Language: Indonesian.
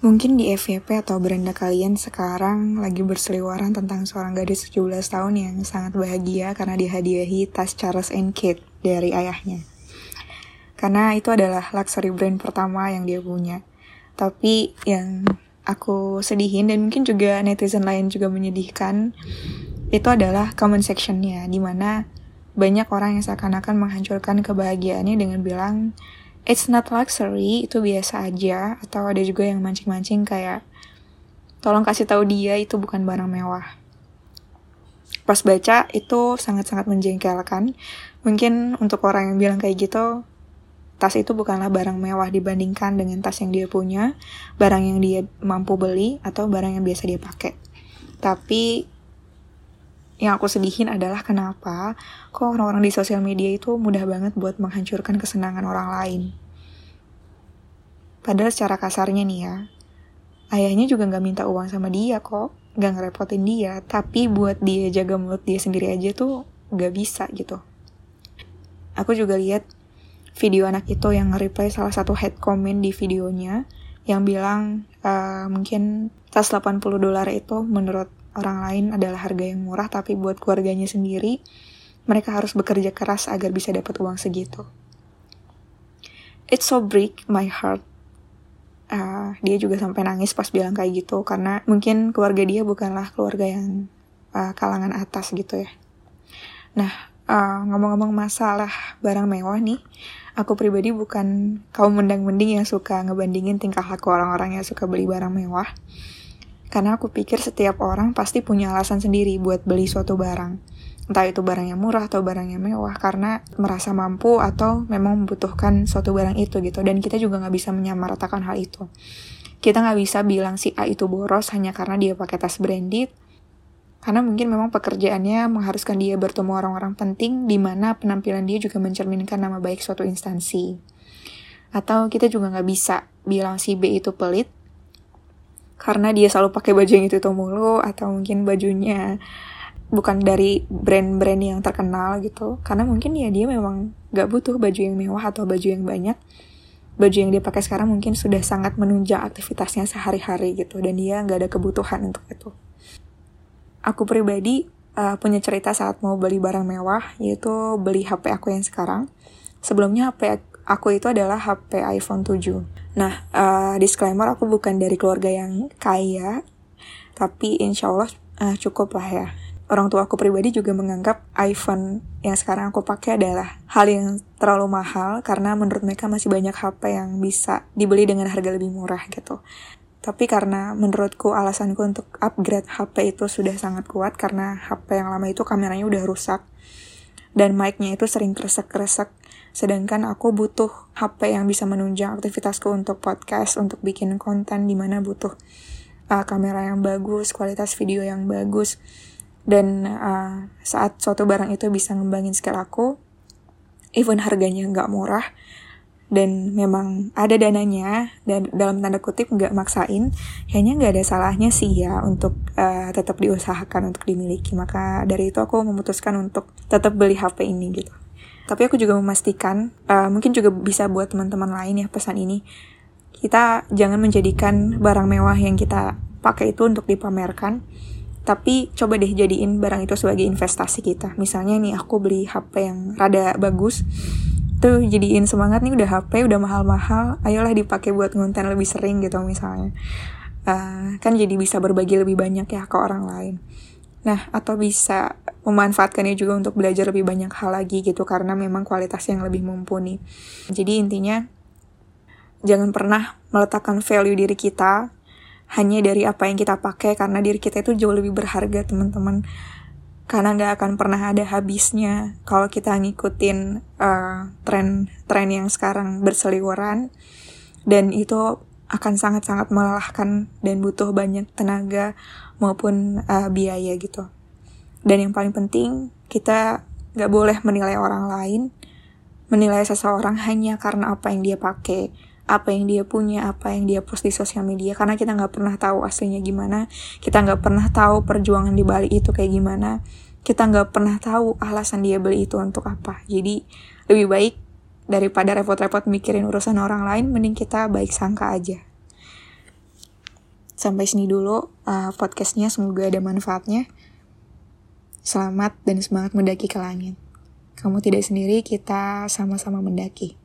Mungkin di FYP atau beranda kalian sekarang lagi berseliweran tentang seorang gadis 17 tahun yang sangat bahagia karena dihadiahi tas Charles and Kate dari ayahnya. Karena itu adalah luxury brand pertama yang dia punya. Tapi yang aku sedihin dan mungkin juga netizen lain juga menyedihkan itu adalah comment sectionnya di mana banyak orang yang seakan-akan menghancurkan kebahagiaannya dengan bilang it's not luxury, itu biasa aja. Atau ada juga yang mancing-mancing kayak, tolong kasih tahu dia itu bukan barang mewah. Pas baca itu sangat-sangat menjengkelkan. Mungkin untuk orang yang bilang kayak gitu, tas itu bukanlah barang mewah dibandingkan dengan tas yang dia punya, barang yang dia mampu beli, atau barang yang biasa dia pakai. Tapi yang aku sedihin adalah kenapa kok orang-orang di sosial media itu mudah banget buat menghancurkan kesenangan orang lain. Padahal secara kasarnya nih ya, ayahnya juga nggak minta uang sama dia kok, nggak ngerepotin dia, tapi buat dia jaga mulut dia sendiri aja tuh nggak bisa gitu. Aku juga lihat video anak itu yang nge-reply salah satu head comment di videonya yang bilang uh, mungkin tas 80 dolar itu menurut orang lain adalah harga yang murah, tapi buat keluarganya sendiri, mereka harus bekerja keras agar bisa dapat uang segitu. It's so break my heart. Uh, dia juga sampai nangis pas bilang kayak gitu, karena mungkin keluarga dia bukanlah keluarga yang uh, kalangan atas gitu ya. Nah, uh, ngomong-ngomong masalah barang mewah nih, aku pribadi bukan kaum mendang-mending yang suka ngebandingin tingkah laku orang-orang yang suka beli barang mewah. Karena aku pikir setiap orang pasti punya alasan sendiri buat beli suatu barang. Entah itu barang yang murah atau barang yang mewah, karena merasa mampu atau memang membutuhkan suatu barang itu gitu. Dan kita juga nggak bisa menyamaratakan hal itu. Kita nggak bisa bilang si A itu boros hanya karena dia pakai tas branded, karena mungkin memang pekerjaannya mengharuskan dia bertemu orang-orang penting di mana penampilan dia juga mencerminkan nama baik suatu instansi. Atau kita juga nggak bisa bilang si B itu pelit karena dia selalu pakai baju yang itu itu mulu atau mungkin bajunya bukan dari brand-brand yang terkenal gitu. Karena mungkin ya dia memang gak butuh baju yang mewah atau baju yang banyak. Baju yang dia pakai sekarang mungkin sudah sangat menunjang aktivitasnya sehari-hari gitu dan dia gak ada kebutuhan untuk itu. Aku pribadi uh, punya cerita saat mau beli barang mewah yaitu beli HP aku yang sekarang. Sebelumnya HP aku itu adalah HP iPhone 7. Nah, uh, disclaimer aku bukan dari keluarga yang kaya, tapi insya Allah uh, cukup lah ya. Orang tua aku pribadi juga menganggap iPhone yang sekarang aku pakai adalah hal yang terlalu mahal karena menurut mereka masih banyak HP yang bisa dibeli dengan harga lebih murah gitu. Tapi karena menurutku alasanku untuk upgrade HP itu sudah sangat kuat karena HP yang lama itu kameranya udah rusak dan mic-nya itu sering kresek-kresek Sedangkan aku butuh HP yang bisa menunjang aktivitasku untuk podcast, untuk bikin konten di mana butuh uh, kamera yang bagus, kualitas video yang bagus. Dan uh, saat suatu barang itu bisa ngembangin skill aku, even harganya nggak murah, dan memang ada dananya dan dalam tanda kutip nggak maksain kayaknya nggak ada salahnya sih ya untuk uh, tetap diusahakan untuk dimiliki maka dari itu aku memutuskan untuk tetap beli HP ini gitu tapi aku juga memastikan, uh, mungkin juga bisa buat teman-teman lain ya pesan ini, kita jangan menjadikan barang mewah yang kita pakai itu untuk dipamerkan, tapi coba deh jadiin barang itu sebagai investasi kita. Misalnya nih aku beli HP yang rada bagus, tuh jadiin semangat nih udah HP udah mahal-mahal, ayolah dipakai buat ngonten lebih sering gitu misalnya. Uh, kan jadi bisa berbagi lebih banyak ya ke orang lain. Nah, atau bisa memanfaatkannya juga untuk belajar lebih banyak hal lagi gitu karena memang kualitas yang lebih mumpuni. Jadi intinya jangan pernah meletakkan value diri kita hanya dari apa yang kita pakai karena diri kita itu jauh lebih berharga teman-teman karena nggak akan pernah ada habisnya kalau kita ngikutin uh, tren tren yang sekarang berseliweran dan itu akan sangat-sangat melelahkan dan butuh banyak tenaga maupun uh, biaya gitu. Dan yang paling penting, kita gak boleh menilai orang lain, menilai seseorang hanya karena apa yang dia pakai, apa yang dia punya, apa yang dia post di sosial media, karena kita nggak pernah tahu aslinya gimana, kita nggak pernah tahu perjuangan di balik itu kayak gimana, kita nggak pernah tahu alasan dia beli itu untuk apa. Jadi lebih baik daripada repot-repot mikirin urusan orang lain, mending kita baik sangka aja. Sampai sini dulu uh, podcastnya, semoga ada manfaatnya. Selamat dan semangat mendaki ke langit. Kamu tidak sendiri, kita sama-sama mendaki.